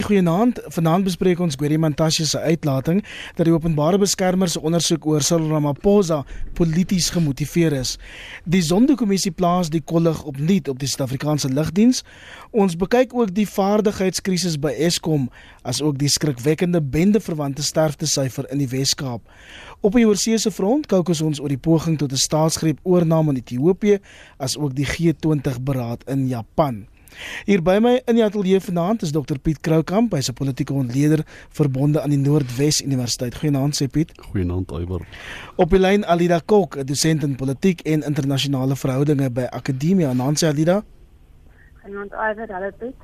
Goeienaand. Vanaand bespreek ons Gweri Mantashe se uitlating dat die openbare beskermer se ondersoek oor Cyril Ramaphosa polities gemotiveer is. Die Zondo-kommissie plaas die kollig opnuut op die Suid-Afrikaanse lugdiens. Ons bekyk ook die vaardigheidskrisis by Eskom as ook die skrikwekkende bendeverwante sterftesyfer in die Wes-Kaap. Op die oorseese front kyk ons oor die poging tot 'n staatsgreep oorname in Ethiopië as ook die G20 beraad in Japan. Hier by my in die ateljee vanaand is Dr Piet Kroukamp, hy's 'n politieke ontleder verbonde aan die Noordwes Universiteit. Goeienaand sê Piet. Goeienaand Iwer. Op die lyn Alida Kok, 'n dosent in politiek en internasionale verhoudinge by Akademia Nansi Alida. Goeienaand Iwer, hallo Piet.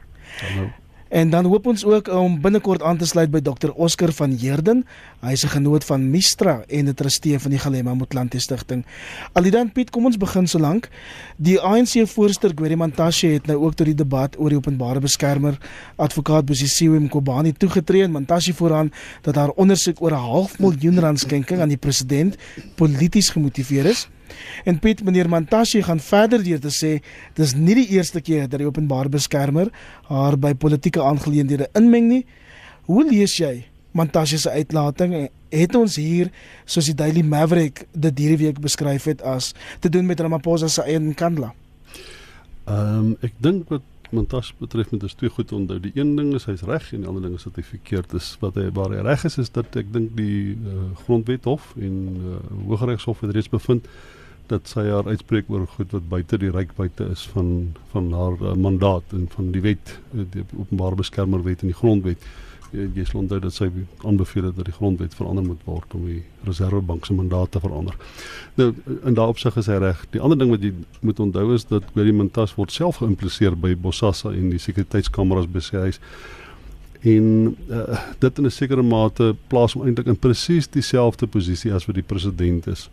Hallo. En dan hoop ons ook om binnekort aan te sluit by Dr Oscar van Heerden. Hy is 'n genoot van Mistra en 'n trustee van die Galema Motlanthe Stichting. Alidan Piet, kom ons begin solank. Die ANC voorsteur Gweri Mantashe het nou ook tot die debat oor die openbare beskermer advokaat Bosisiwe Mkobani toegetree en Mantashe vooraan dat haar ondersoek oor 'n half miljoen rand skenking aan die president polities gemotiveer is. En Piet meneer Mantashe gaan verder deur te sê dis nie die eerste keer dat die openbare beskermer haar by politieke aangeleenthede inmeng nie. Hoe lees jy Mantashe se uitlating? Het ons hier soos die Daily Maverick dit hierdie week beskryf het as te doen met Ramaphosa se eie kandla? Ehm um, ek dink wat Mantashe betref met is twee goed onthou. Die een ding is hy's reg en die ander ding is dat hy verkeerd is. Wat hy waar hy reg is is dat ek dink die uh, grondwet hof en uh, Hooggeregshof het reeds bevind dat sy haar uitspreek oor goed wat buite die rykbuite is van van haar uh, mandaat en van die wet eh, die openbare beskermerwet en die grondwet jy, jy sal onthou dat sy aanbeveel het dat die grondwet verander moet word om die reservebank se mandaat te verander. Nou in daardie opsig is hy reg. Die ander ding wat jy moet onthou is dat Gweri Mantas word self geïmpliseer by Bosasa en die sekuriteitskameras by sy huis en uh, dit in 'n sekere mate plaas hom eintlik in presies dieselfde posisie as wat die president is.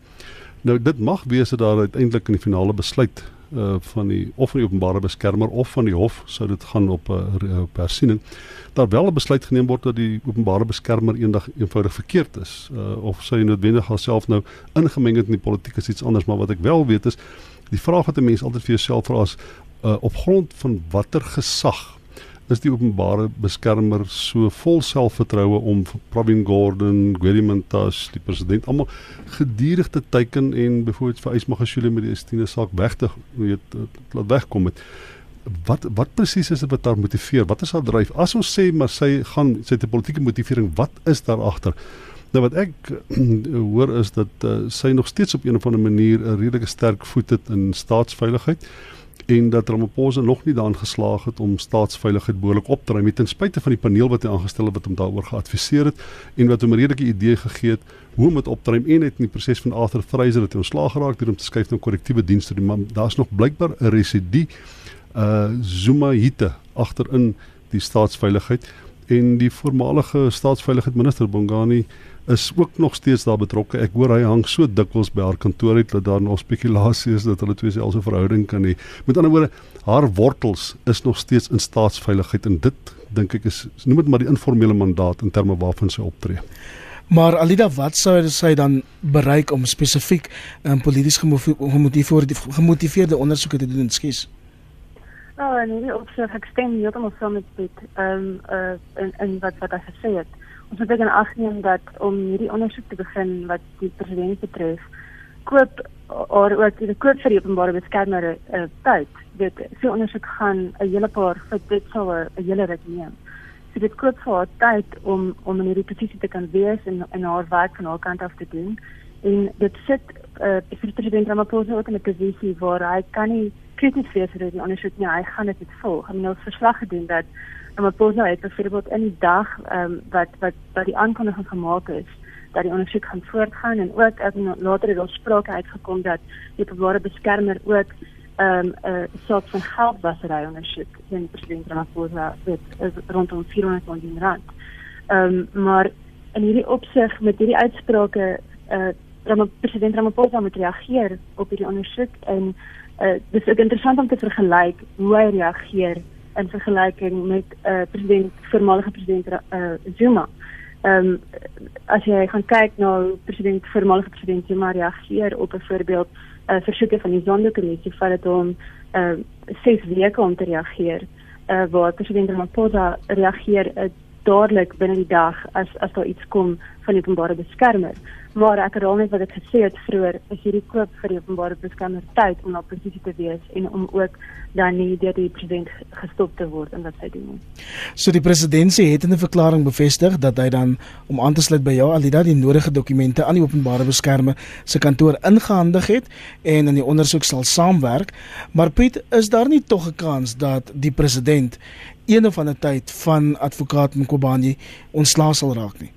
Nou dit mag wees dat daar uiteindelik in die finale besluit uh van die of van die openbare beskermer of van die hof sou dit gaan op 'n uh, op hersiening daar wel 'n besluit geneem word dat die openbare beskermer eendag eenvoudig verkeerd is uh of sy noodwendig haarself nou ingemeng het in die politiek is iets anders. Maar wat ek wel weet is die vraag wat 'n mens altyd vir jouself vra is uh op grond van watter gesag is die openbare beskermer so vol selfvertroue om Pravin Gordhan, Gwerimantas, die president almal gedurig te teiken en byvoorbeeld vir Ysmagashule met die Estine saak weg te weet laat wegkom met wat wat presies is dit wat haar motiveer? Wat is haar dryf? As ons sê maar sy gaan sy het 'n politieke motivering, wat is daar agter? Nou wat ek hoor is dat uh, sy nog steeds op een of ander manier 'n redelike sterk voet het in staatsveiligheid en dat Ramaphosa nog nie daan geslaag het om staatsveiligheid behoorlik op te ruim ten spyte van die paneel wat hy aangestel het wat hom daaroor geadviseer het en wat hom 'n redelike idee gegee het hoe om dit op te ruim en het in die proses van Arthur Fraser het ontslaag geraak deur om te skuif na korrektiewe dienste die man daar's nog blykbaar 'n residue uh Zuma hitte agterin die staatsveiligheid en die voormalige staatsveiligheidsminister Bongani is ook nog steeds daar betrokke. Ek hoor hy hang so dikwels by haar kantoor uit dat daar nog spekulasie is dat hulle twee selfs 'n verhouding kan hê. Met ander woorde, haar wortels is nog steeds in staatsveiligheid en dit dink ek is noem dit maar die informele mandaat in terme waarvan sy optree. Maar Alida, wat sou sy dan bereik om spesifiek 'n um, polities gemotiveerde gemotiveerde ondersoeke te doen, skus? Oh, en hierdie opsig ek stem heeltemal saam met Piet. Ehm um, uh in in wat wat hy gesê het ons moet begin agneem dat om hierdie ondersoek te begin wat die president betref, koop oor ook die koop vir die openbare beskermer uh, tyd. Dit so ondersoek gaan 'n hele paar vir dit sal 'n hele ruk neem. So dit koop vir haar tyd om om in hierdie posisie te kan wees en en haar werk van haar kant af te doen. En dit sit uh, die president Ramaphosa ook in 'n posisie waar hy kan nie krities wees oor die ondersoek nie. Hy gaan dit volg. Hy het nou verslag gedoen dat En wat Bosna het byvoorbeeld in die dag ehm um, wat wat wat die aankondiging gemaak is dat die ondersoek gaan voortgaan en ook as later het ons sprake uitgekom dat die beware beskermer ook ehm um, 'n soort van geldwasery ondersoek in president Ramaphosa met rondom 400 miljoen rand. Ehm um, maar in hierdie opsig met hierdie uitsprake eh uh, president Ramaphosa moet reageer op hierdie ondersoek en eh uh, dis ook interessant om te vergelyk hoe hy reageer in vergelyking met uh, president voormalige president uh, Zuma. Ehm um, as jy gaan kyk na nou, president voormalige president Zuma reageer op 'n voorbeeld 'n uh, versoeke van die Zondo-kommissie vir dit om uh, 6 weke om te reageer. uh, waar president Ramaphosa reageer uh, dadelik binne die dag as as daar iets kom van openbare beskermer. Maar ek herhaal net wat ek gesê het vroeër, is hierdie koop vir die openbare beskermer tyd om na presisie te wees en om ook dan nie deur die president gestop te word in wat hy doen. So die presidentsie het in 'n verklaring bevestig dat hy dan om aan te sluit by jou Alida die nodige dokumente aan die openbare beskermer se kantoor ingehandig het en in die ondersoek sal saamwerk. Maar Piet, is daar nie tog 'n kans dat die president een of ander tyd van advokaat Mkhobane ontslae sal raak nie?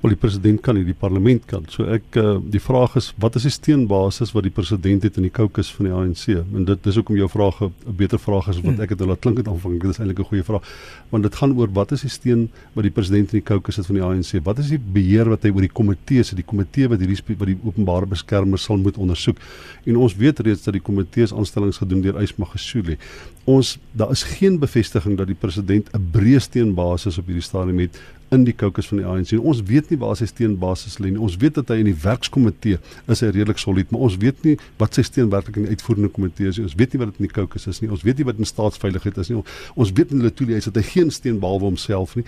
Wel die president kan nie, die parlement kan. So ek uh, die vraag is wat is die steunbasis wat die president het in die kokes van die ANC? En dit dis hoekom jou vraag 'n beter vraag is wat hmm. ek het laat klink het aanvang. Dit is eintlik 'n goeie vraag. Want dit gaan oor wat is die steun wat die president in die kokes het van die ANC? Wat is die beheer wat hy oor die komitee se, die komitee wat hierdie wat die openbare beskermer sal moet ondersoek? En ons weet reeds dat die komitee se aanstellings gedoen deur Ysma Gesuli. Ons daar is geen bevestiging dat die president 'n breë steunbasis op hierdie stadium het in die kokes van die ANC. Ons weet nie waar sy steunbasis lê nie. Ons weet dat hy in die werkskomitee is hy redelik solied, maar ons weet nie wat sy steun werklik in die uitvoerende komitee is nie. Ons weet nie wat dit in die kokes is nie. Ons weet nie wat in staatsveiligheid is nie. Ons weet hulle toelaat hy het hy geen steun behalwe homself nie.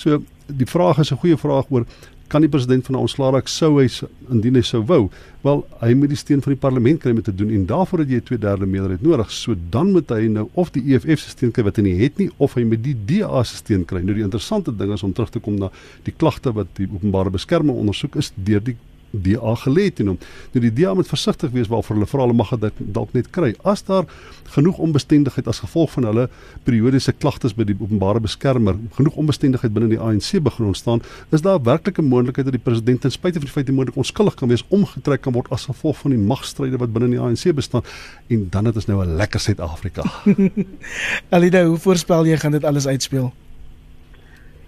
So die vraag is 'n goeie vraag oor kan die president van ons slaag sou hy indien hy sou wou wel hy moet die steun van die parlement kry om te doen en daarvoor het jy 'n 2/3 meerderheid nodig. So dan moet hy nou of die EFF se steun kry wat hy nie het nie of hy moet die DA se steun kry. Nou die interessante ding is om terug te kom na die klagte wat die openbare beskermer ondersoek is deur die DA gelê teen hom. Nou die DA moet versigtig wees waarvoor hulle vra hulle mag dit dalk net kry. As daar genoeg onbestendigheid as gevolg van hulle periodiese klagtes by die openbare beskermer, genoeg onbestendigheid binne die ANC begin ontstaan, is daar werklik 'n moontlikheid dat die president ten spyte van die feit hy moontlik onskuldig kan wees, omgetrek kan word as gevolg van die magstryde wat binne die ANC bestaan en dan het ons nou 'n lekker Suid-Afrika. Alida, hoe voorspel jy gaan dit alles uitspeel?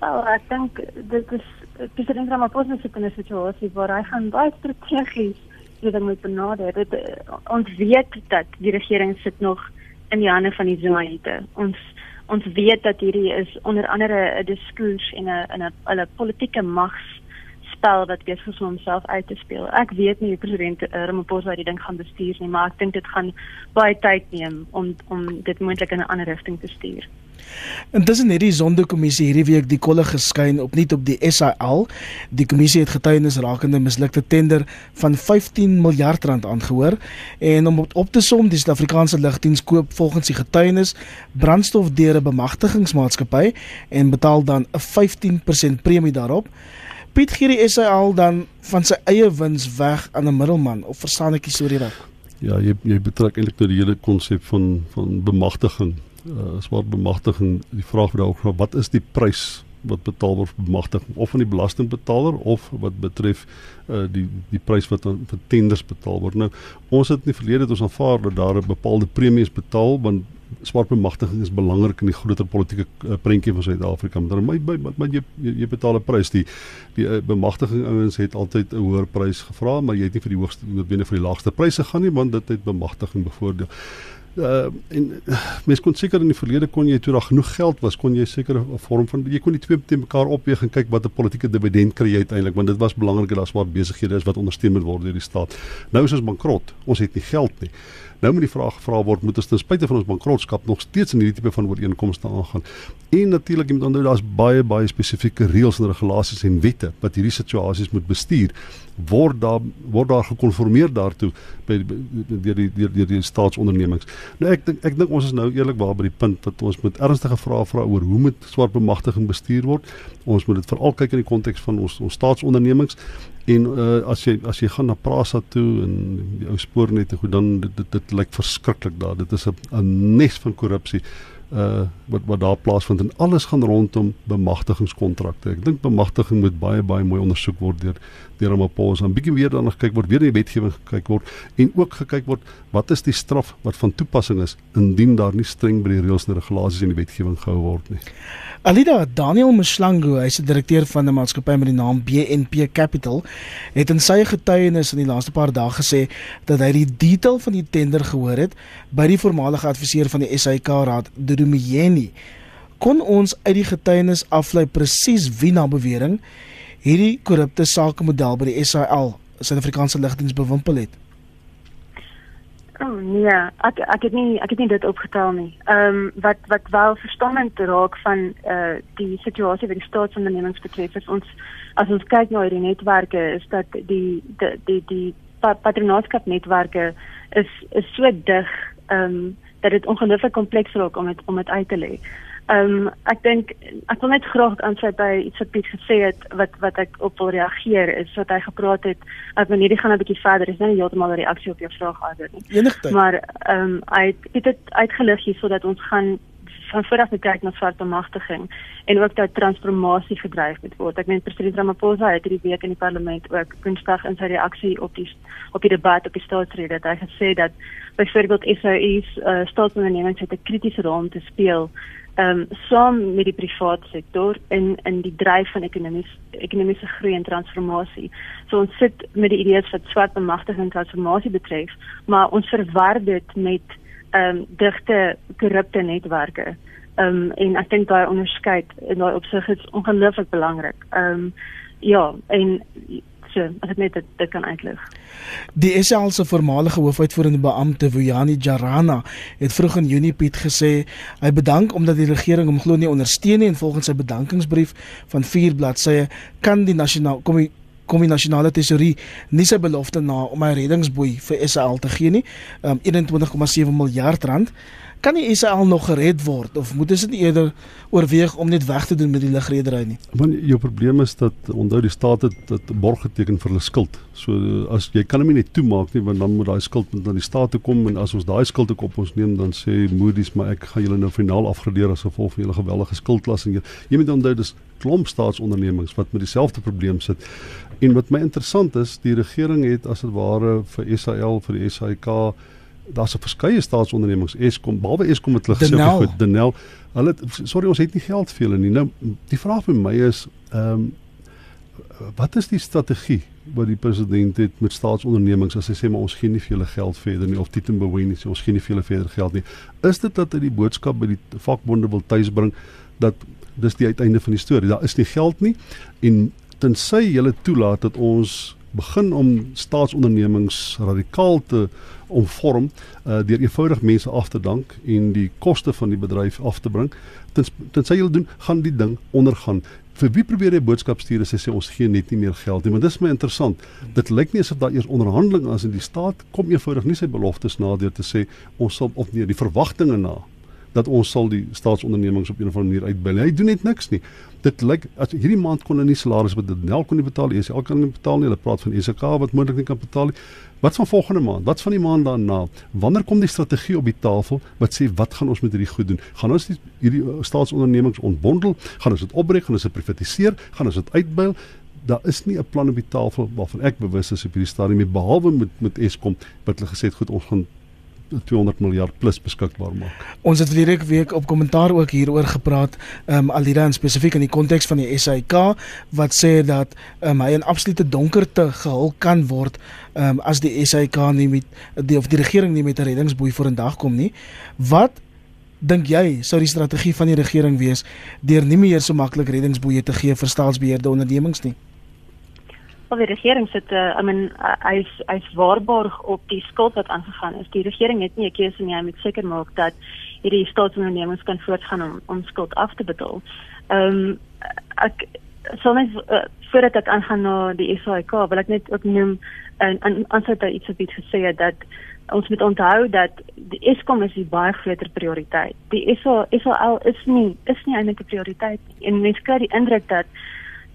Wel, ek dink dit is president Ramaphosa se kinne situasie waar hy gaan baie strategies hierdie moet benader. Dit ons weet dat die regering sit nog in die hande van die Zuma-hete. Ons ons weet dat hierdie is onder andere 'n diskurs en 'n 'n 'n politieke mags spel wat besig is om homself uit te speel. Ek weet nie hoe president Ramaphosa die ding gaan bestuur nie, maar ek dink dit gaan baie tyd neem om om dit moontlik in 'n ander rigting te stuur. Intussen het die Sonderkommissie hierdie week die kolle geskyn op nie op die SAL. Die kommissie het getuienis rakende mislukte tender van 15 miljard rand aangehoor en om op te som die Suid-Afrikaanse lugdiens koop volgens die getuienis brandstof deur 'n bemagtigingsmaatskappy en betaal dan 'n 15% premie daarop. Piet gee die SAL dan van sy eie wins weg aan 'n middelman of verstaan ek die storie reg? Ja, jy jy betrek eintlik tot die hele konsep van van bemagtiging. Uh, swart bemagtiging die vraag wat ook wat is die prys wat betaal word vir bemagtiging? Of van die belastingbetaler of wat betref uh, die die prys wat aan vir tenders betaal word? Nou ons het in die verlede het ons aanvaar dat daar 'n bepaalde premies betaal want swart bemagtiging is belangrik in die groter politieke uh, prentjie van Suid-Afrika. Maar my maar jy jy betaal 'n prys. Die die uh, bemagtiging ouens het altyd 'n hoër prys gevra maar jy het nie vir die hoogste noodwendig vir die laagste pryse gaan nie want dit het bemagtiging bevoordeel. Uh, en mens kon seker in die verlede kon jy toe daar genoeg geld was kon jy seker 'n vorm van jy kon die twee te mekaar opweeg en kyk wat 'n politieke dividend kry jy uiteindelik want dit was belangrik dat daar swart besighede is wat ondersteun moet word deur die staat. Nou is ons bankrot. Ons het nie geld nie Nou moet die vraag gevra word, moet ons ten spyte van ons bankrotskap nog steeds in hierdie tipe van ooreenkomste aangaan? En natuurlik moet onthou daar's baie baie spesifieke reëls en regulasies en wette wat hierdie situasies moet bestuur. Word daar word daar gekonformeer daartoe by deur die deur die, die staatsondernemings. Nou ek dink ek dink ons is nou eerlikwaar by die punt dat ons moet ernstige vrae vra oor hoe moet swart bemagtiging bestuur word. Ons moet dit veral kyk in die konteks van ons ons staatsondernemings En uh, as jy as jy gaan na Prasa toe en die ou spoornette goed dan dit dit, dit lyk verskriklik daar. Dit is 'n nes van korrupsie uh wat wat daar plaasvind en alles gaan rondom bemagtigingskontrakte. Ek dink bemagtiging moet baie baie mooi ondersoek word deur deur om op ons 'n bietjie weer dan gekyk word, weer in die wetgewing gekyk word en ook gekyk word wat is die straf wat van toepassing is indien daar nie streng by die reëls en regulasies in die wetgewing gehou word nie. Alida Daniel Mshlangu, hy's die direkteur van 'n maatskappy met die naam BNP Capital, het in sy getuienis in die laaste paar dae gesê dat hy die detail van die tender gehoor het by die voormalige adviseur van die SAIK Raad, Durumiyeni. Kon ons uit die getuienis aflei presies wie na bewering hierdie korrupte sakemodel by die SAL, Suid-Afrikaanse Lugdiens bewimpel het? Oh nee, ek ek het nie ek het nie dit opgetel nie. Ehm um, wat wat wel verstommend raak van eh uh, die situasie wat die staatsondernemings betref is ons as ons kyk na hierdie netwerke is dat die die die die patronaatskap netwerke is is so dig ehm um, dat dit ongelooflik kompleks raak om dit om dit uit te lê. Ehm um, ek dink ek wil net graag aansluit by iets wat Piet gesê het wat wat ek op wil reageer is wat hy gepraat het dat wanneer jy gaan 'n bietjie verder is nou nie heeltemal 'n reaksie op jou vraag gehad nie. Enigtyd. Maar ehm um, hy het dit uitgelig hier sodat ons gaan van vooraf net kyk na swart bemagtiging en ook dat transformasie gedryf moet word. Ek meen president Ramaphosa het hierdie week in die parlement ook Woensdag in sy reaksie op die op die debat op die staatsrede dat hy gesê dat byvoorbeeld SOE's uh, staatsondernemings het 'n kritiese rol om te speel ehm um, saam met die private sektor in in die dryf van ekonomies ekonomiese groei en transformasie. So ons sit met die idees wat swart bemagtiging en transformasie betref, maar ons verwar dit met ehm um, digte korrupte netwerke. Ehm um, en ek dink daai onderskeid in daai opsig is ongelooflik belangrik. Ehm um, ja, en so as ek net dit, dit kan uitlig. Die SAL se voormalige hoofuitvoerende beampte Vuyani Jarana het vroeg in Junie Piet gesê hy bedank omdat die regering hom glo nie ondersteun nie en volgens sy bedankingsbrief van 4 bladsye kan die nasionaal kom die kom die nasionale tesorie nie sy belofte na om 'n reddingsboei vir SAL te gee nie, um, 21,7 miljard rand kan die SAL nog gered word of moet ons dit eerder oorweeg om net weg te doen met die lugredery nie? Want jou probleem is dat onthou die staat het dit borg geteken vir hulle skuld. So as jy kan hom nie toemaak nie want dan moet daai skuld met aan die staat toe kom en as ons daai skuld ook op ons neem dan sê Moody's maar ek gaan julle nou finaal afgradeer as gevolg van julle geweldige skuldklas en jy, jy moet onthou dis klomp staatsondernemings wat met dieselfde probleem sit. En wat my interessant is, die regering het as dit ware vir SAL vir die SAIK daar's 'n verskeie staatsondernemings Eskom behalwe Eskom het hulle gesê goed Denel hulle sorry ons het nie geld vir hulle nie. Nou die vraag vir my is ehm um, wat is die strategie wat die president het met staatsondernemings as hy sê maar ons gee nie vir julle geld verder nie of Tito Mboweni sê ons gee nie vir julle verder geld nie. Is dit dat hy die boodskap by die vakbonde wil tuisbring dat dis die uiteinde van die storie? Daar is nie geld nie en tensy jy toelaat dat ons begin om staatsondernemings radikaal te omvorm uh, deur eenvoudig mense af te dank en die koste van die bedryf af te bring. Tens tensy hulle doen, gaan die ding ondergaan. Vir wie probeer jy boodskap stuur as jy sê ons gee net nie meer geld nie? Want dit is my interessant. Dit lyk nie asof daar eers onderhandeling is in die staat kom eenvoudig nie sy beloftes na deur te sê ons sal of nee die verwagtinge na dat ons sal die staatsondernemings op 'n of ander manier uitbuil. Hy doen net niks nie. Dit lyk as hierdie maand kon hulle nie salaris wat dit nel kon nie betaal. Is elke kan nie betaal nie. Hulle praat van ESK wat moontlik nie kan betaal nie. Wat van volgende maand? Wat van die maand daarna? Wanneer kom die strategie op die tafel wat sê wat gaan ons met hierdie goed doen? Gaan ons die, hierdie uh, staatsondernemings ontbondel? Gaan ons dit opbreek? Gaan ons dit privatiseer? Gaan ons dit uitbuil? Daar is nie 'n plan op die tafel waarvan ek bewus is op hierdie stadium nie behalwe met met Eskom wat hulle gesê het goed ons gaan 200 miljard plus beskikbaar maak. Ons het verlede week op kommentaar ook hieroor gepraat, ehm um, in spesifiek in die konteks van die SAIK wat sê dat ehm um, hy in absolute donkerte gehul kan word ehm um, as die SAIK nie met die of die regering nie met 'n reddingsboei vorendag kom nie. Wat dink jy sou die strategie van die regering wees deur nie meer so maklik reddingsboeie te gee vir staatsbeheerde ondernemings nie? Wel die regering sit uh, I mean uh, hy's hy's waarborg op die skuld wat aangegaan is. Die regering het nie 'n keuse nie, hy moet seker maak dat hierdie staatsondernemings kan voortgaan om om skuld af te betaal. Ehm um, ek net uh, voordat ek aangaan na die SAIK, wil ek net ook noem en aansluit by iets wat Piet gesê het dat ons moet onthou dat die Eskom is die baie groter prioriteit. Die SA SAL is nie is nie eintlik 'n prioriteit nie. En mense kry die indruk dat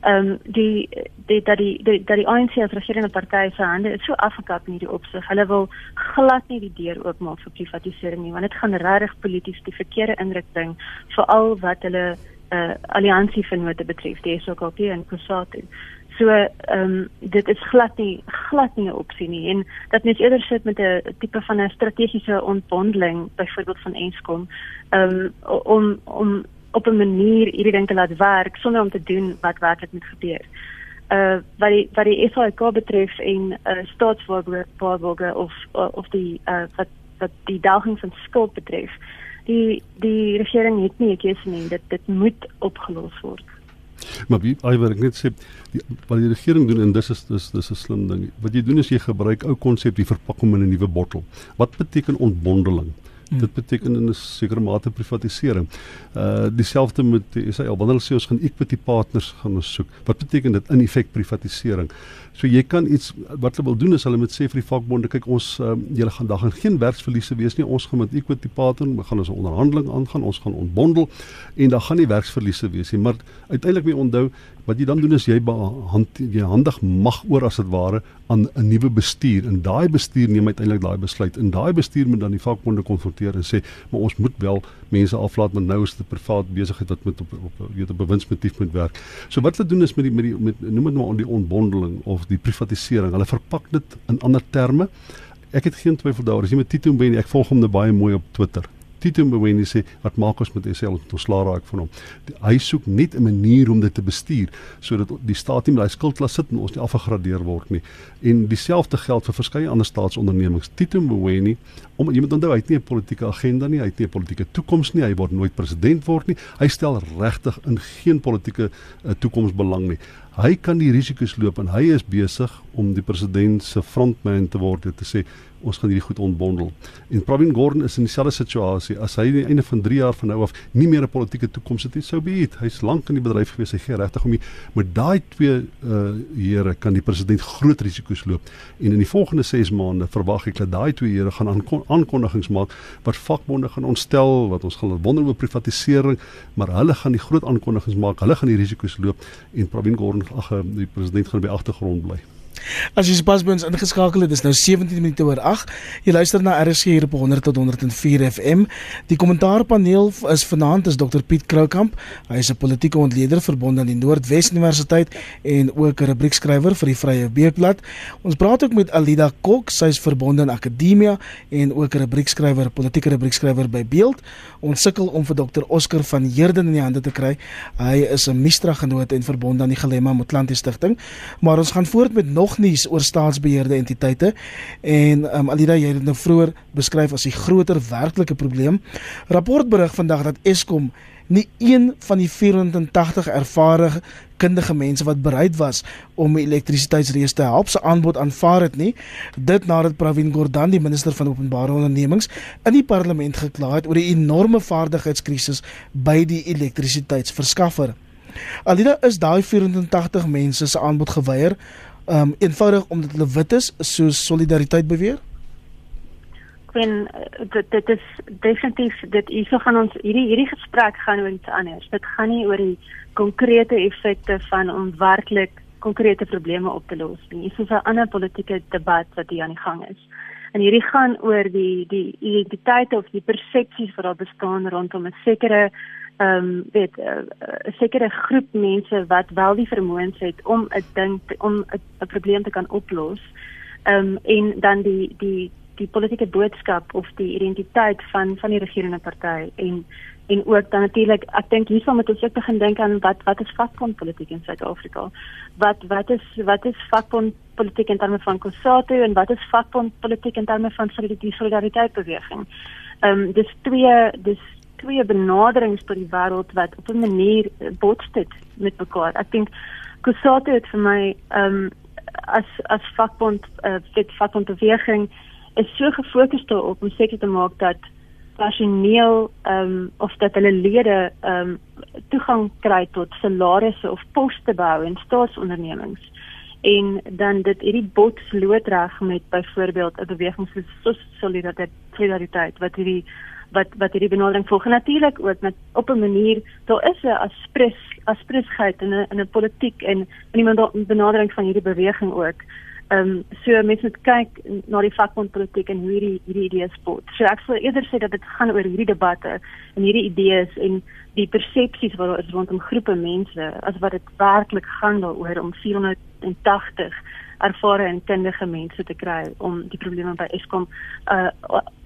ehm um, die die dat die, die dat die ANC as regerende party se hande is so afgekap in hierdie opsig. Hulle wil glad nie die deur oopmaak vir privatisering nie, want dit gaan regtig polities die verkeerde indruk bring veral wat hulle eh uh, alliansie vennote betref, die SOKP en COSATU. So ehm um, dit is glad nie glad nie 'n opsie nie en dat mens eerder sit met 'n tipe van 'n strategiese ontbondeling byvoorbeeld van Eskom ehm um, om om op 'n manier hierdie ding te laat werk sonder om te doen wat werklik moet gebeur. Uh wat die wat die SAIK betref en uh staatswaarborge of uh, of die uh wat wat die delging van skuld betref. Die die regering het nie 'n keuse nie. Dit dit moet opgelos word. Maar wie iwer ek net sê die wat die regering doen en dis is dis dis 'n slim ding. Wat jy doen is jy gebruik ou konsep die verpakking in 'n nuwe bottel. Wat beteken ontbondeling? Hmm. Dit beteken in 'n sekere mate privatisering. Uh dieselfde met die SAL. Wanneer hulle sê ons gaan equity partners gaan ons soek. Wat beteken dit in effek privatisering? So jy kan iets wat hulle wil doen is hulle moet sê vir die vakbonde kyk ons um, julle gaan daar gaan geen werksverliese wees nie. Ons gaan met equity partner, ons gaan ons onderhandeling aangaan, ons gaan ontbondel en daar gaan nie werksverliese wees nie. Maar uiteindelik moet jy onthou wat jy dan doen is jy hand jy handig mag oor as dit ware aan 'n nuwe bestuur en daai bestuur neem uiteindelik daai besluit en daai bestuur moet dan die vakbonde konfronteer en sê maar ons moet wel mense aflaat met nou is dit 'n privaat besigheid wat met op op weet op bewindsmotief moet werk. So wat hulle doen is met die met die met noem dit maar on die ontbondeling of die privatisering. Hulle verpak dit in ander terme. Ek het geen twyfel daaroor. As jy met Tito Mboweni, ek volg hom nou baie mooi op Twitter. Tito Mboweni sê wat maak ons met SL om ons slaag raak van hom. Die, hy soek net 'n manier om dit te bestuur sodat die staat nie met daai skuldklas sit en ons nie afgegradeer word nie. En dieselfde geld vir verskeie ander staatsondernemings. Tito Mboweni, om jy moet onthou hy het nie 'n politieke agenda nie, hy het nie 'n politieke toekoms nie, hy word nooit president word nie. Hy stel regtig in geen politieke uh, toekoms belang nie. Hy kan die risiko's loop en hy is besig om die president se frontman te word en te sê ons gaan hierdie goed ontbondel. En Pravin Gordhan is in dieselfde situasie. As hy aan die einde van 3 jaar van nou af nie meer 'n politieke toekoms het nie, sou beet. Hy's lank in die bedryf gewees, hy gee regtig om nie. Met daai twee uh here kan die president groot risiko's loop. En in die volgende 6 maande verwag ek dat daai twee here gaan aankondigings maak wat vakbonde gaan ontstel, wat ons gaan wonder oor privatisering, maar hulle gaan die groot aankondigings maak. Hulle gaan die risiko's loop en Pravin Gordhan ag die president gaan by agtergrond bly. As jy pas by ons ingeskakel het, dis nou 17 minute oor 8. Jy luister na RSG hier op 100 tot 104 FM. Die kommentaarpaneel is vanaand is Dr Piet Kroukamp. Hy is 'n politieke ontleder verbonde aan die Noordwes Universiteit en ook 'n rubriekskrywer vir die Vrye Weekblad. Ons praat ook met Alida Kok, sy is verbonde aan Akademia en ook 'n rubriekskrywer, politieke rubriekskrywer by Beeld. Ons sukkel om vir Dr Oscar van Heerden in die hande te kry. Hy is 'n Mistra genoot en verbonde aan die Gelema Motlanthe Stichting. Maar ons gaan voort met nog nuus oor staatsbeheerde entiteite en um, Alida jy het dit nou vroeër beskryf as die groter werklike probleem. Rapport berig vandag dat Eskom nie een van die 480 ervare kundige mense wat bereid was om elektrisiteitsreës te help se aanbod aanvaar het nie. Dit nadat Pravin Gordhan, die minister van openbare ondernemings, in die parlement gekla het oor die enorme vaardigheidskrisis by die elektrisiteitsverskaffer. Alida is daai 480 mense se aanbod geweier um eenvoudig omdat hulle wit is soos solidariteit beweer? Wen eh, dit dit is definitief dit hierso gaan ons hierdie hierdie gesprek gaan oor iets anders. Dit gaan nie oor die konkrete effekte van om werklik konkrete probleme op te los nie. Dit is 'n ander politieke debat wat hier aan die gang is. En hierdie gaan oor die die identiteit of die persepsies wat daar bestaan rondom 'n sekere ehm um, weet eh, 'n uh, sekere groep mense wat wel die vermoëns het om 'n ding om 'n probleem te kan oplos. Ehm um, en dan die die die politieke boodskap of die identiteit van van die regerende party en en ook dan natuurlik ek dink hiervan moet ons ook begin dink aan wat wat is vakbondpolitiek in Suid-Afrika? Wat wat is wat is vakbondpolitiek in terme van Kossatu en wat is vakbondpolitiek in terme van die solidariteitsbeweging? Ehm um, dis twee dis twee benaderings tot die wêreld wat op 'n manier bots dit met mekaar. Ek dink Kusate het vir my ehm um, as as vakbond uh, fit vakbond beweging is so gefokus daarop om seker te maak dat personeel ehm um, of dat hulle lede ehm um, toegang kry tot salarisse of poste bou in staatsondernemings en dan dit hierdie bots loodreg met byvoorbeeld 'n beweging soos solidariteit solidariteit wat hierdie wat wat hierdie benadering volg natuurlik ook met op 'n manier daar is 'n aspres aspresheid in 'n in 'n politiek en in die benadering van hierdie beweging ook. Ehm um, so mense moet kyk na die vakbondpolitiek en hoe hierdie hierdie idees spot. So ek sou eerder sê dat dit gaan oor hierdie debatte en hierdie idees en die persepsies wat daar is rondom groepe mense as wat dit werklik gaan daaroor om 480 ervare en kundige mense te kry om die probleme by Eskom uh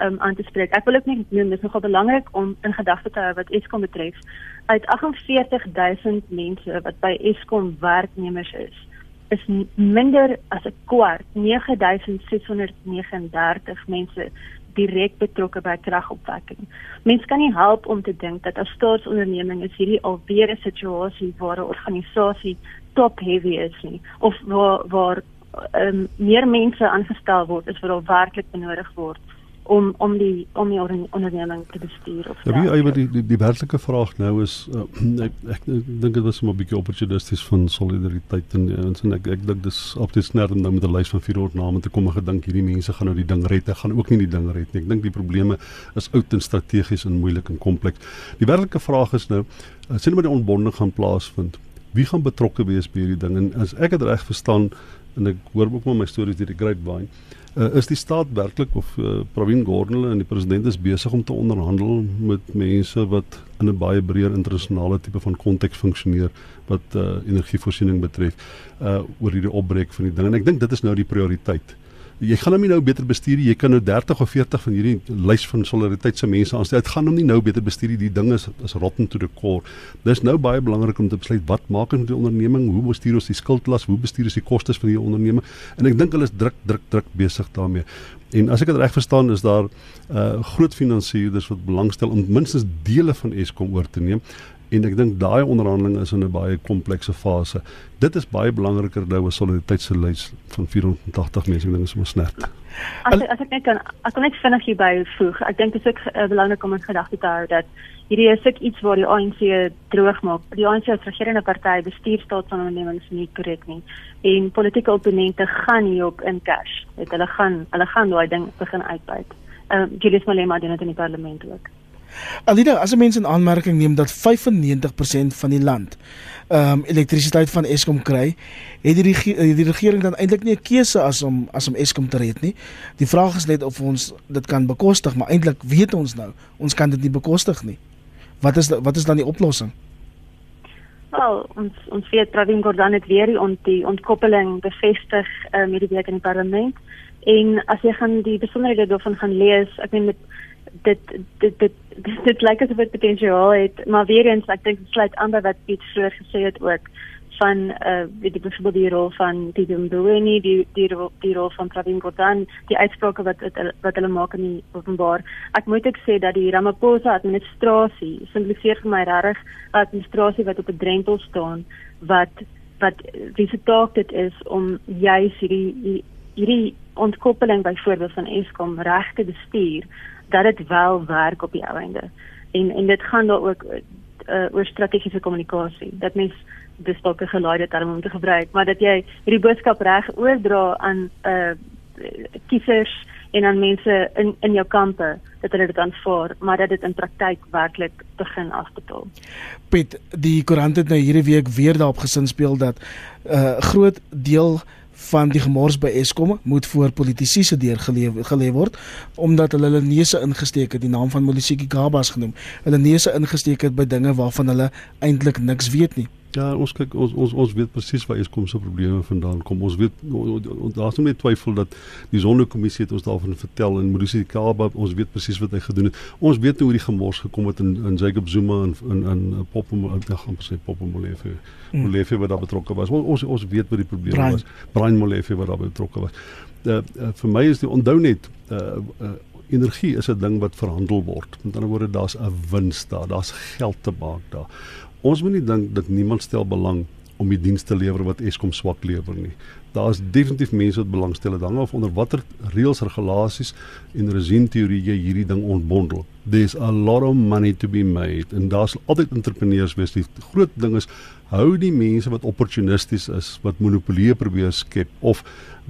um, aan te spreek. Ek wil ook net noem dis nogal belangrik om in gedagte te hou wat Eskom betref. Uit 48000 mense wat by Eskom werknemers is, is minder as 'n kwart, 9639 mense direk betrokke by kragopwekking. Mense kan nie help om te dink dat as staatsonderneming is hierdie alweer 'n situasie waar 'n organisasie top heavy is nie of waar waar um, meer mense aangestel word as wat al werklik benodig word om om die om die onderneming te bestuur of Ja, wie eie die die, die werklike vraag nou is uh, ek ek, ek dink dit was 'n bietjie opportunisties van solidariteit en ons en ek ek dink dis op dit snerd om nou met 'n lys van 400 name te kom en gedink hierdie mense gaan nou die ding red. Hulle gaan ook nie die ding red nie. Ek dink die probleme is oud en strategies en moeilik en kompleks. Die werklike vraag is nou uh, sien maar die ontbonding gaan plaasvind. Wie gaan betrokke wees by hierdie ding en as ek dit reg verstaan en ek hoor ook maar my stories deur die grapevine uh, is die staat werklik of uh, Pravin Gordhan en die president is besig om te onderhandel met mense wat in 'n baie breër internasionale tipe van konteks funksioneer wat uh, energievoorsiening betref uh, oor hierdie opbreek van die ding en ek dink dit is nou die prioriteit jy gaan hom nie nou beter bestuur jy kan nou 30 of 40 van hierdie lys van solidariteit se mense aanstel. Dit gaan hom nie nou beter bestuur die ding is is rotten to the core. Dis nou baie belangrik om te besluit wat maak ons met die onderneming? Hoe bestuur ons die skuldlas hoe bestuur ons die kostes van die onderneming? En ek dink hulle is druk druk druk besig daarmee. En as ek dit reg verstaan is daar uh groot finansiëerders wat belangstel om minstens dele van Eskom oor te neem en ek dink daai onderhandeling is in 'n baie komplekse fase. Dit is baie belangriker nou as solidariteitslys van 480 mense, ek dink is om snert. As as ek net kan ek kan net vinnig hier byvoeg. Ek dink dit is ook uh, belangrik om in gedagte te hou dat hierdie is ook iets waar die ANC droog maak. Die ANC as regerende party bestuur staatsondernemings nie korrek nie en politieke opponente gaan hierop in cash. Dit hulle gaan hulle gaan daai ding begin uitbuit. Ehm uh, Julius Malema doen dit in die parlement ook. Alida, as 'n mens in aanmerking neem dat 95% van die land ehm um, elektrisiteit van Eskom kry, het die regering, die regering dan eintlik nie 'n keuse as om as om Eskom te red nie. Die vraag is net of ons dit kan bekostig, maar eintlik weet ons nou, ons kan dit nie bekostig nie. Wat is wat is dan die oplossing? Wel, ons ons weet Pravin Gordhan het weer die, ont, die ontkoppeling bevestig uh, met die week in die parlement. En as jy gaan die besonderhede daarvan gaan lees, ek meen met dit dit dit dit, dit lyk asof dit potensiaal het, maar weer eens ek dink dit sluit aan by wat Piet vroeër gesê het ook van eh uh, die byvoorbeeld die rol van die Dumbueni, die die rol, die rol van Pravin Gordhan, die uitsprake wat wat, wat hulle maak in die openbaar. Ek moet ek sê dat die Ramaphosa administrasie simboliseer vir my regtig 'n administrasie wat op 'n drempel staan wat wat wie se taak dit is om juis hierdie hierdie ontkoppeling byvoorbeeld van Eskom reg te bestuur dat dit wel werk op die einde. En en dit gaan daar ook uh, oor strategiese kommunikasie. Dat mens dis dalk 'n geleide term om te gebruik, maar dat jy hierdie boodskap reg oordra aan uh kiesers en aan mense in in jou kampe dat hulle dit aanvaar, maar dat dit in praktyk werklik begin afbetaal. Piet, die koerant het nou hierdie week weer daarop gesin speel dat 'n uh, groot deel van die gemors by Eskom moet voor politici se deur gelê word omdat hulle hulle neuse ingesteek het die naam van Molisiki Gabas genoem. Hulle neuse ingesteek het by dinge waarvan hulle eintlik niks weet nie. Ja, ons kyk ons ons ons weet presies waar Eskom se probleme vandaan kom. Ons weet daar's nie twyfel dat die Sonderkommissie het ons daarvan vertel en Morissie Kaba, ons weet presies wat hy gedoen het. Ons weet hoe die gemors gekom het in in Jacob Zuma en in in Popom, ek gaan sê Popom Molefe. Hmm. Molefe wat daar betrokke was. Ons ons weet wat die probleem Brian. was. Brian Molefe wat daar betrokke was. Uh, uh, vir my is die onthou net uh, uh energie is 'n ding wat verhandel word. Met ander woorde, daar's 'n wins daar, daar's geld te maak daar. Ons moet nie dink dat niemand stel belang om die diens te lewer wat Eskom swak lewer nie. Daar is definitief mense wat belangstel dan of onder watter reëls, regulasies en regime teorieë hierdie ding ontbondel. There's a lot of money to be made en daar's altyd entrepreneurs wees. Die groot ding is hou die mense wat opportunisties is, wat monopolie probeer skep of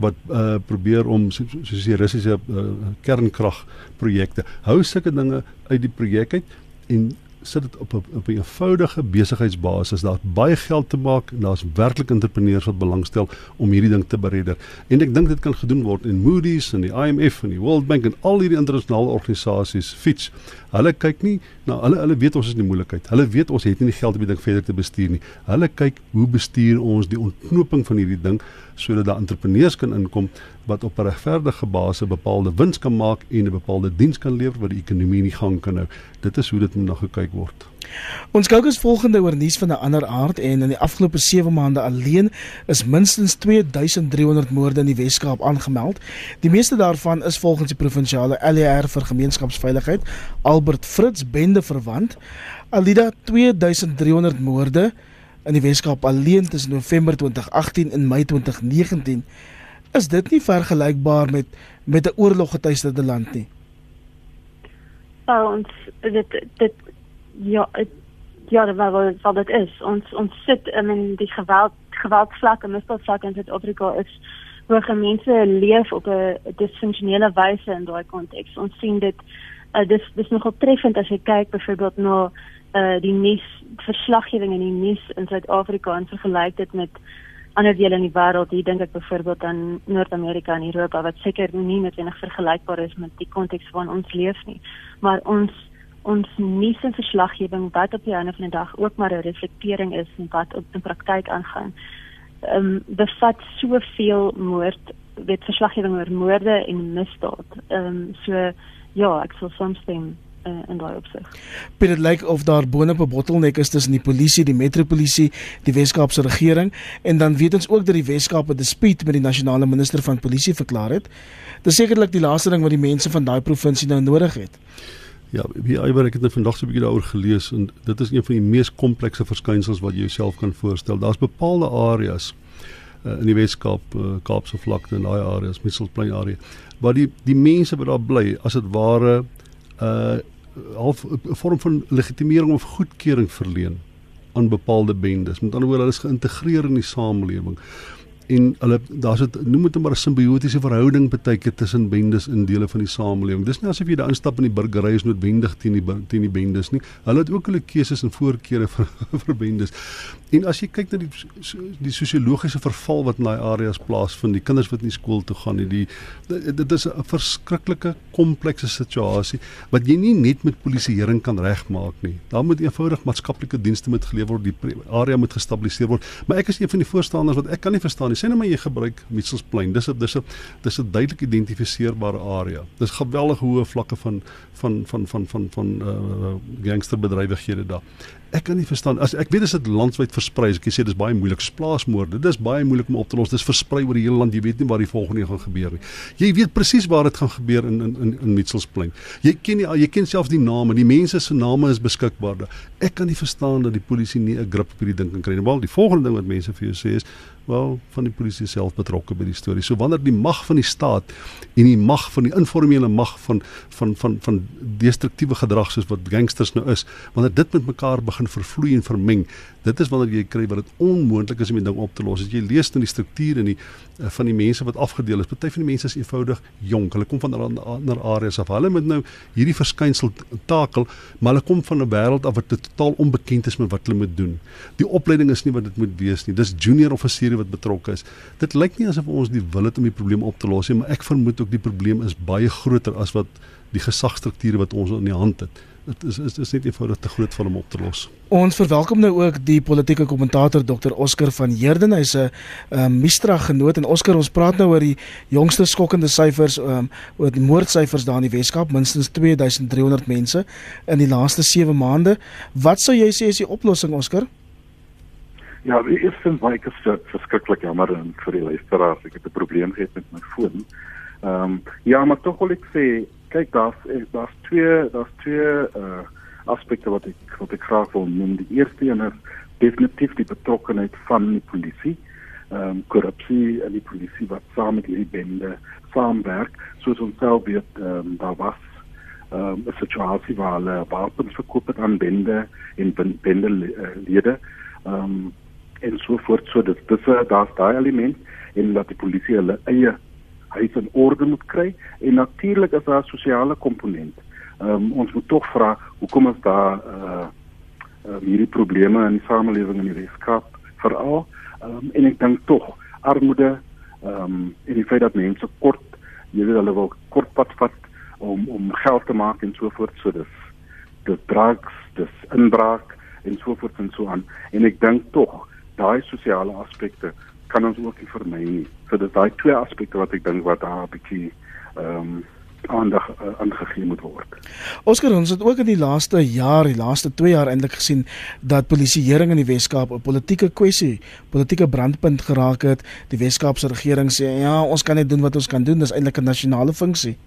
wat uh probeer om soos die Russiese uh, kernkragprojekte. Hou sulke dinge uit die projek uit en sit dit op 'n op 'n eenvoudige besigheidsbasis. Daar's baie geld te maak en daar's werklik entrepreneurs wat belangstel om hierdie ding te beredder. En ek dink dit kan gedoen word in Moody's en die IMF en die World Bank en al hierdie internasionale organisasies. Fitch. Hulle kyk nie na hulle hulle weet ons is in die moeilikheid. Hulle weet ons het nie die geld om die ding verder te bestuur nie. Hulle kyk hoe bestuur ons die ontknoping van hierdie ding sodat daar entrepreneurs kan inkom wat op 'n regverdige basis bepaalde wins kan maak en 'n bepaalde diens kan lewer wat die ekonomie in gang kan hou. Dit is hoe dit moet nou gekyk word. Ons kyk ons volgende oor nuus van 'n ander aard en in die afgelope 7 maande alleen is minstens 2300 moorde in die Wes-Kaap aangemeld. Die meeste daarvan is volgens die provinsiale LER vir gemeenskapsveiligheid Albert Fritz bende verwant. Alida 2300 moorde in die Wes-Kaap alleen tussen November 2018 en Mei 2019. Is dit nie vergelykbaar met met 'n oorloggetuiste land nie? Nou, ons dit dit ja, het, ja, dat wat wat dit is. Ons ons sit in die geweld geweldsvlak en misdaadvlak in Suid-Afrika is waar mense leef op 'n disfunksionele wyse in daai konteks. Ons sien dit uh, dis dis nogal treffend as jy kyk byvoorbeeld na uh, die nuus verslaggewing in die nuus in Suid-Afrika en vergelyk dit met ander dele in die wêreld. Hier dink ek byvoorbeeld aan Noord-Amerika en Europa wat seker nie noodwendig vergelykbaar is met die konteks waarin ons leef nie. Maar ons ons nuus en verslaggewing wat op die einde van die dag ook maar 'n reflektering is van wat op in praktyk aangaan. Ehm um, bevat soveel moord, weet verslaggewing oor moorde en misdaad. Ehm um, so ja, ek sal soms stem uh, in daai opsig. Dit lyk like of daar boonop 'n bottelnek is tussen die polisie, die metropolisie, die Wes-Kaapse regering en dan weet ons ook dat die Wes-Kaap 'n dispuut met die nasionale minister van polisie verklaar het. Dis sekerlik die laaste ding wat die mense van daai provinsie nou nodig het. Ja, wie Iwer ek het net vandag so 'n bietjie daaroor gelees en dit is een van die mees komplekse verskynsels wat jy jouself kan voorstel. Daar's bepaalde areas uh, in die Weskaap, uh, Kaapse vlakte en daai areas, Mitchells area, waar die die mense wat daar bly, as dit ware uh, half 'n vorm van legitimering of goedkeuring verleen aan bepaalde bendes. Met ander woorde, hulle is geïntegreer in die samelewing en hulle daar's dit noem dit maar 'n simbiotiese verhouding baie keer tussen bendes in dele van die samelewing. Dis nie asof jy daar instap in die burgery is noodwendig teen die teen die bendes nie. Hulle het ook hulle keuses en voorkeure vir vir bendes. En as jy kyk na die die sosiologiese verval wat in daai areas plaasvind, die kinders wat nie skool toe gaan nie, die dit is 'n verskriklike komplekse situasie wat jy nie net met polisieering kan regmaak nie. Daar moet eenvoudig maatskaplike dienste moet gelewer word, die area moet gestabiliseer word. Maar ek is een van die voorstanders wat ek kan nie verstaan nie. Sê net maar jy gebruik Mitchells Plain. Dis 'n dis 'n dis 'n duidelik identifiseerbare area. Dis geweldige hoë vlakke van van van van van van uh gangsterbedrywighede daar. Ek kan nie verstaan as ek weet as dit landwyd versprei as ek sê dis baie moeilik. Plaasmoorde dis baie moeilik om op te los. Dis versprei oor die hele land. Jy weet nie waar die volgende gaan gebeur nie. Jy weet presies waar dit gaan gebeur in in in, in Mitchells Plain. Jy ken nie jy ken selfs die name. Die mense se name is beskikbaar ek kan nie verstaan dat die polisie nie 'n grip op hierdie ding kan kry nie. Wel die volgende ding wat mense vir jou sê is wel van die polisie self betrokke by die storie. So wanneer die mag van die staat en die mag van die informele mag van van van van destruktiewe gedrag soos wat gangsters nou is, wanneer dit met mekaar begin vervloei en vermeng, dit is wanneer jy kry wat dit onmoontlik is om die ding op te los. As jy lees in die struktuur en die uh, van die mense wat afgedeel is, party van die mense is eenvoudig jonk. Hulle kom van ander areas af. Hulle moet nou hierdie verskynsel takel, maar hulle kom van 'n wêreld af wat totaal onbekend is met wat hulle moet doen. Die opleiding is nie wat dit moet wees nie. Dis junior offisiere wat betrokke is. Dit lyk nie asof ons die wil het om die probleem op te los nie, maar ek vermoed ook die probleem is baie groter as wat die gesagstrukture wat ons in die hand het dit is is is net eenvoudig te groot vir hom op te los. Ons verwelkom nou ook die politieke kommentator Dr Oscar van Heerden. Hy's 'n um, Mistra genoot en Oscar, ons praat nou oor die jongste skokkende syfers um, oor die moordsyfers daar in die Weskaap, minstens 2300 mense in die laaste 7 maande. Wat sou jy sê is die oplossing, Oscar? Ja, die eerste wat ek verskriklik jammer en vir die luisteraars, ek het 'n probleem gehad met my foon. Ehm um, ja, maar tog wil ek sê kyk daar's eh, daar's twee daar's twee uh aspekte wat ek wat ek graag wil noem. Die eerste een is definitief die betrokkenheid van die polisie. Ehm um, korrupsie in die polisie wat saam met hierdie bende saamwerk, soos ons self weet ehm um, daar was ehm um, 'n situasie waar hulle wapens verkoop het aan bende en bende lede. Ehm um, en so voort. So dit dis daar's daai element en dat die polisie hulle eie huis in orde moet kry. En natuurlik is daar 'n sosiale komponent. Ehm um, ons moet tog vra hoekom is daar uh, uh hierdie probleme in die samelewing in die Weskaap veral? Ehm um, en ek dink tog armoede ehm um, en die feit dat mense kort jy weet hulle wil kort pad vat om om geld te maak en so voort. So dis dis drugs dis inbraak en so voort en so aan. En ek dink tog daai sosiale aspekte kan ons ook nie vermy nie. So dis daai twee aspekte wat ek dink wat daar 'n bietjie ehm um, aandag uh, aangegee moet word. Oscar ons het ook in die laaste jaar, die laaste 2 jaar eintlik gesien dat polisieering in die Wes-Kaap 'n politieke kwessie, politieke brandpunt geraak het. Die Wes-Kaapse regering sê ja, ons kan net doen wat ons kan doen, dis eintlik 'n nasionale funksie.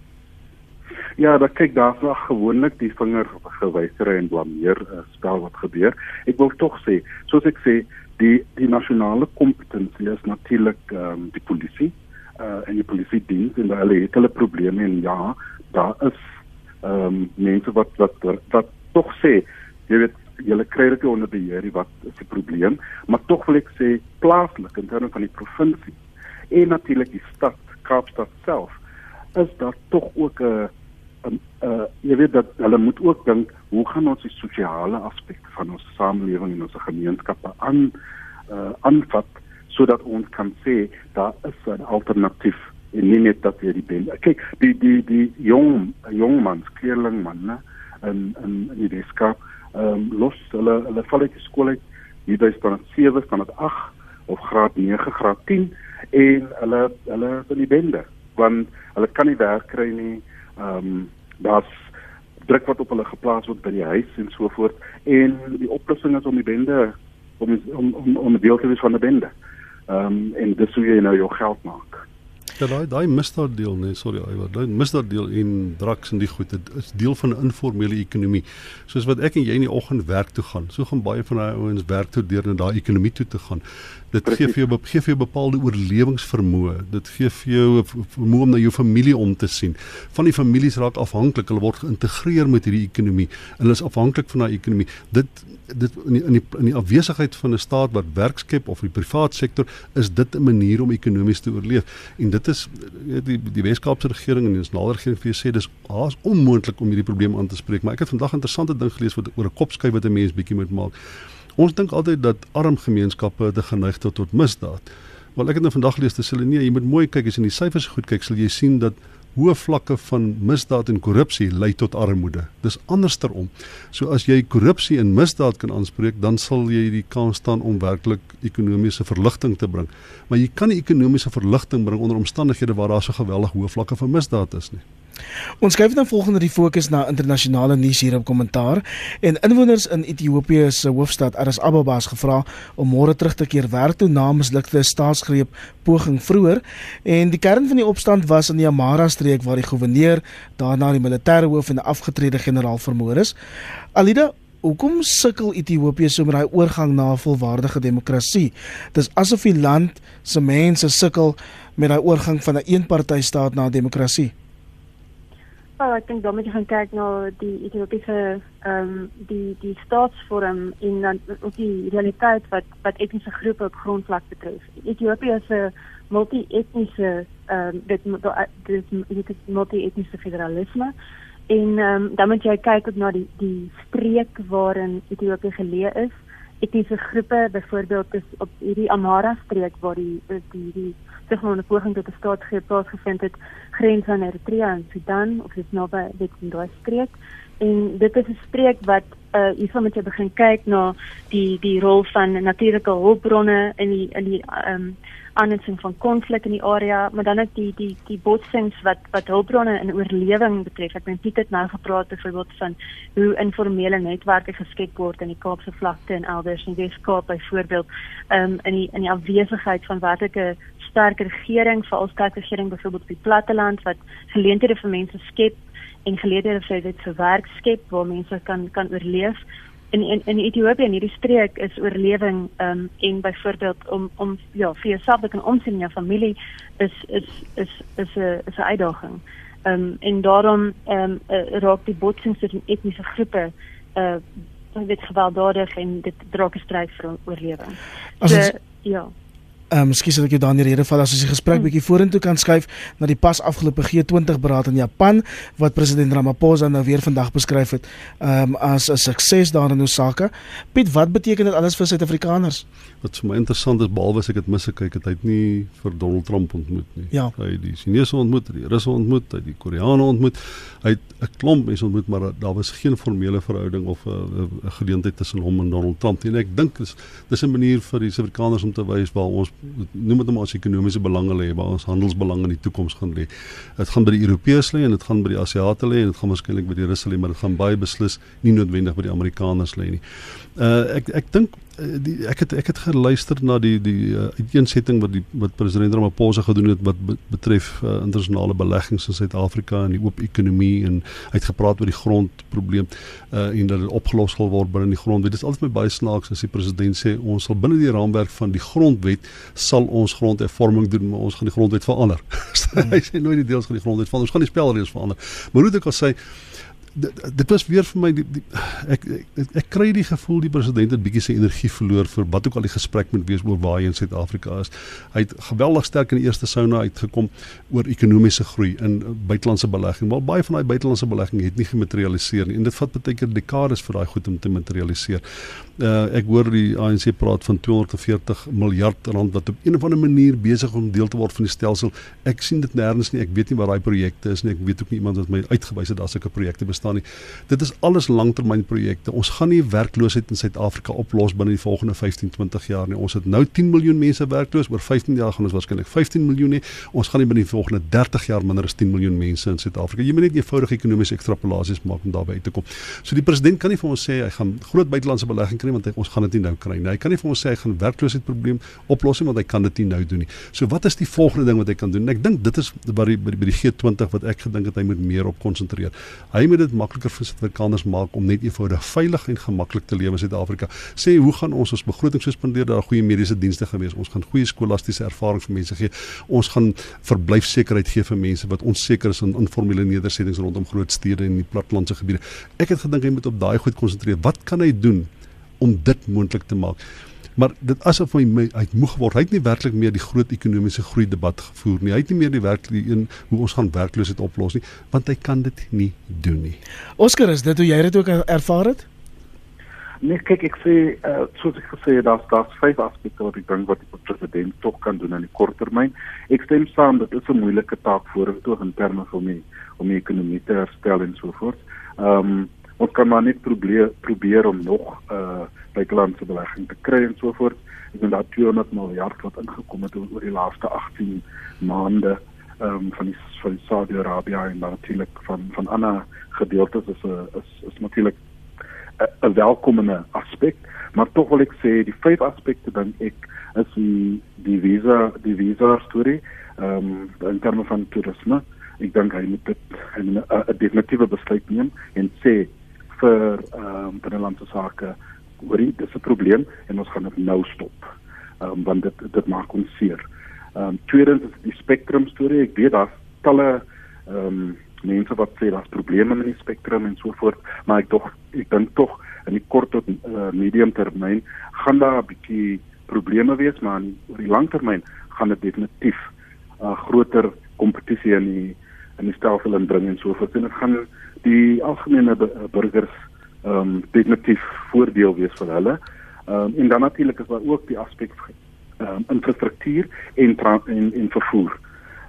Ja, dat kyk daar's nog gewoonlik die vinger gewyser en blameer uh, spel wat gebeur. Ek wil tog sê, soos ek sê, die die nasionale kompetensie is natuurlik ehm um, die polisie uh, en die polisie diens en hulle het hulle probleme en ja, daar is ehm um, mense wat wat wat, tog sê, jy weet julle kry dit onder beheer, wat is die probleem? Maar tog wil ek sê plaaslik in terme van die provinsie en natuurlik die stad Kaapstad self is daar tog ook 'n um, uh, jy weet dat hulle moet ook dink hoe gaan ons die sosiale aspekte van ons samelewing en ons gemeenskappe aan uh, aanvat sodat ons kan sê daar is 'n alternatief en nie net dat jy die ben kyk die die die jong jong man kleerling man né in in in die Weskaap ehm um, los hulle hulle val uit die skool uit hier by staan 7 staan dit 8 of graad 9 graad 10 en hulle hulle is in die bende want hulle kan nie werk kry nie ehm um, daar's druk wat op hulle geplaas word by die huis en so voort en die oplossing is om die bende om om om om deel te wees van 'n bende Ehm um, en dis hoe jy nou jou geld maak. Ja, daai daai misdaad deel nee, sorry, Iwer. Daai misdaad deel en drugs en die goed, dit is deel van 'n informele ekonomie. Soos wat ek en jy in die oggend werk toe gaan, so gaan baie van daai ouens werk toe deur na daai ekonomie toe te gaan. Dit Precies. gee vir jou gee vir jou bepaalde oorlewingsvermoë. Dit gee vir jou vermoë om na jou familie om te sien. Van die families raak afhanklik, hulle word geïntegreer met hierdie ekonomie. Hulle is afhanklik van daai ekonomie. Dit dit in die, in die in die afwesigheid van 'n staat wat werk skep of die privaat sektor is dit 'n manier om ekonomies te oorleef en dit is die die Weskaapse regering en die nasionale regering vir sê dis haas onmoontlik om hierdie probleem aan te spreek maar ek het vandag 'n interessante ding gelees wat oor 'n kopskyf wat 'n mens bietjie moet maak ons dink altyd dat arm gemeenskappe te geneig tot tot misdaad wel ek het nou vandag gelees dat hulle nee jy moet mooi kyk as jy in die syfers goed kyk sal jy sien dat hoë vlakke van misdaad en korrupsie lei tot armoede. Dis andersterom. So as jy korrupsie en misdaad kan aanspreek, dan sal jy die kans staan om werklik ekonomiese verligting te bring. Maar jy kan nie ekonomiese verligting bring onder omstandighede waar daar so geweldig hoë vlakke van misdaad is nie. Ons skuif dan volgende die fokus na internasionale nuus hier op kommentaar en inwoners in Ethiopië se hoofstad Addis Ababa is gevra om môre terug te keer werk toe na mislukte staatsgreep poging vroeër en die kern van die opstand was in die Amara streek waar die goewerneur daarna die militêre hoof en 'n afgetrede generaal vermoor is. Alida Hoekom sukkel Ethiopië so met daai oorgang na 'n volwaardige demokrasie? Dis asof die land se mense sukkel met daai oorgang van 'n eenpartytstaat na 'n demokrasie. Wel, ek dink dan moet jy gaan kyk na die Ethiopiese ehm um, die die staatsvorm en dan ook die realiteit wat wat etniese groepe op grondvlak betref. Ethiopië is 'n multi-etniese ehm um, dit dit dit is multi-etniese federalisme en ehm um, dan moet jy kyk ook na die die streek waarin Ethiopië geleë is. Etniese groepe byvoorbeeld is op hierdie Amara streek waar die die die 'n poging tot 'n staatsgreep plaasgevind het grens aan Eritrea en Sudan of dis naby dit in daai streek. En dit is 'n streek wat uh hiervan moet jy begin kyk na die die rol van natuurlike hulpbronne in die in die ehm um, aansien van konflik in die area maar dan ook die die die botsings wat wat hulpbronne in oorlewing betref. Ek dink Piet het nou gepraat byvoorbeeld van hoe informele netwerke geskep word in die Kaapse vlakte en elders in Weskaap byvoorbeeld ehm um, in die in die afwesigheid van werklike sterk regering, veral sterk regering byvoorbeeld op die platteland wat geleenthede vir mense skep en geleenthede vir dit vir werk skep waar mense kan kan oorleef. In in in Ethiopië en hierdie streek is oorlewing um en byvoorbeeld om om ja, vir jouself te kan omsien in jou familie is is is is 'n is 'n uitdaging. Um en daarom um uh, raak die botsings tussen etniese groepe uh dit gewelddadig en dit draak 'n stryd vir oorlewing. So, ja. Ehm um, miskien sal ek jou dan die rede val as ons die gesprek hmm. bietjie vorentoe kan skuif na die pas afgelope G20 beraad in Japan wat president Ramaphosa nou weer vandag beskryf het ehm um, as 'n sukses daar in Osaka. Piet, wat beteken dit alles vir Suid-Afrikaners? Wat vir my interessant is behalwe as ek dit misgekyk het, hy het nie vir Donald Trump ontmoet nie. Ja. Hy het die Chinese ontmoet, die Russe ontmoet, hy het die Koreane ontmoet. Hy het 'n klomp mense ontmoet, maar daar was geen formele verhouding of 'n geleentheid tussen hom en Donald Trump nie. En ek dink dis dis 'n manier vir die Suid-Afrikaners om te wys waar ons noem dit nou maar as ekonomiese belange lê, waar ons handelsbelange in die toekoms gaan lê. Dit gaan by die Europeërs lê en dit gaan by die Asiate lê en dit gaan waarskynlik by die Russe lê, maar dit gaan baie beslis nie noodwendig by die Amerikaners lê nie. Uh ek ek dink die ek het ek het geluister na die die uh, uiteensetting wat die wat president Ramaphosa gedoen het wat betref uh, internasionale beleggings in Suid-Afrika en die oop ekonomie en hy het gepraat oor die grondprobleem uh en dat dit opgelos sal word binne die grondwet. Dit is altyd my baie snaaks as die president sê ons sal binne die raamwerk van die grondwet sal ons grondhervorming doen, maar ons gaan die grondwet verander. hy sê nooit die deels van die grondwet verander. Ons gaan die spelreëls verander. Maar hoe dit ook al sê dit, dit was weer vir my die, die ek, ek ek kry die gevoel die president het bietjie sy energie verloor vir wat ook al die gesprek moet wees oor waar hy in Suid-Afrika is. Hy het geweldig sterk in die eerste sauna uitgekom oor ekonomiese groei in buitelandse belegging. Maar baie van daai buitelandse belegging het nie gematerialiseer nie en dit vat baie keer dekades vir daai goed om te materialiseer. Uh, ek hoor die ANC praat van 240 miljard rand wat op een of ander manier besig om deel te word van die stelsel. Ek sien dit nêrens nie. Ek weet nie waar daai projekte is nie. Ek weet ook nie iemand wat my uitgewys het daar sulke projekte bestaan nie. Dit is alles langtermynprojekte. Ons gaan nie werkloosheid in Suid-Afrika oplos binne die volgende 15, 20 jaar nie. Ons het nou 10 miljoen mense werkloos. Oor 15 jaar gaan ons waarskynlik 15 miljoen hê. Ons gaan nie binne die volgende 30 jaar minder as 10 miljoen mense in Suid-Afrika. Jy moet net eenvoudige ekonomiese ekstrapolasies maak om daarby uit te kom. So die president kan nie vir ons sê hy gaan groot buitelandse belegging kry want hy, ons gaan dit nie nou kry nie. Hy kan nie vir ons sê hy gaan werkloosheidprobleem oplos nie want hy kan dit nie nou doen nie. So wat is die volgende ding wat hy kan doen? En ek dink dit is by die by die, by die G20 wat ek gedink het hy moet meer op konsentreer. Hy moet dit makliker vir Suid-Afrikaners maak om net eenvoudig veilig en gemaklik te lewe in Suid-Afrika. Sê hoe gaan ons ons begroting suspendeer daar goeie mediese dienste gewees. Ons gaan goeie skolastiese ervaring vir mense gee. Ons gaan verblyfsekerheid gee vir mense wat onseker is in informele nedersettings rondom groot stede en die plattelandse gebiede. Ek het gedink hy moet op daai goed konsentreer. Wat kan hy doen om dit moontlik te maak. Maar dit asof hy hy moeg word. Hy het nie werklik meer die groot ekonomiese groei debat gevoer nie. Hy het nie meer die werklik een hoe ons gaan werkloosheid oplos nie, want hy kan dit nie doen nie. Oscar, is dit hoe jy dit ook ervaar het? Nee, kyk ek sê uh, soos ek gesê het, daar's daar's vyf aspekte wat ek dink wat die president tog kan doen in die kort termyn. Ek stem saam dat dit 'n moeilike taak vorentoe in terme van die om die ekonomie te herstel en so voort. Ehm um, ons kan maar net probeer probeer om nog uh buitelandse belegging te kry en so voort. Ek dink daar 200 miljard wat ingekom het oor die laaste 18 maande ehm um, van die van Saudi-Arabië en natuurlik van van ander gedeeltes is 'n is is natuurlik 'n welkome aspek, maar tog wil ek sê die vyf aspekte dan ek is die die visa die visa storie ehm um, in terme van toerisme. Ek dink hy moet dit 'n definitiewe besluit neem en sê vir ehm um, binnelandse sake hoorie dis 'n probleem en ons gaan dit nou stop. Ehm um, want dit dit maak ons seer. Ehm um, tweedens is die spektrum storie. Ek weet daar's talle ehm um, mense wat sê daar's probleme met die spektrum en so voort, maar ek tog ek dink tog in die kort tot uh, medium termyn gaan daar 'n bietjie probleme wees, maar oor die lang termyn gaan dit definitief 'n uh, groter kompetisie in die in die stelsel inbring en so voort. En dit gaan die algemene burgers ehm um, definitief voordeel wees vir hulle. Ehm um, en dan natuurlik is daar ook die aspek ehm um, infrastruktuur en en en vervoer.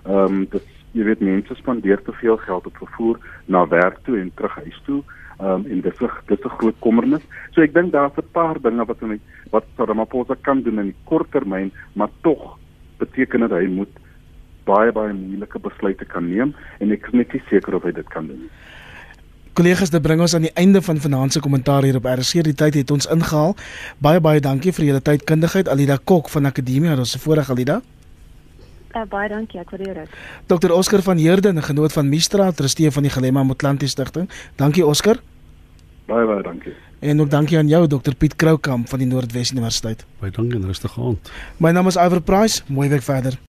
Ehm um, dit jy weet mense spandeer te veel geld op vervoer na werk toe en terug huis toe. Ehm um, en dit is dit is 'n groot kommernis. So ek dink daar's 'n paar dinge wat hy wat Ramaphosa kan doen in die kort termyn, maar tog beteken dit hy moet baie baie moeilike besluite kan neem en ek is net nie seker of hy dit kan doen nie. Kollegas, dit bring ons aan die einde van vanaand se kommentaar hier op RC. Die tyd het ons ingehaal. Baie baie dankie vir julle tydkundigheid Alida Kok van Akademie. Ons se voorreg Alida. Uh, baie dankie, ek waardeer dit. Dr Oscar van Heerden, 'n genoot van Mistra, trustee van die Gelema Motlanti Stichting. Dankie Oscar. Baie baie dankie. En ook dankie aan jou Dr Piet Kroukamp van die Noordwes Universiteit. Baie dankie en rustige aand. My naam is Iver Price. Mooi week verder.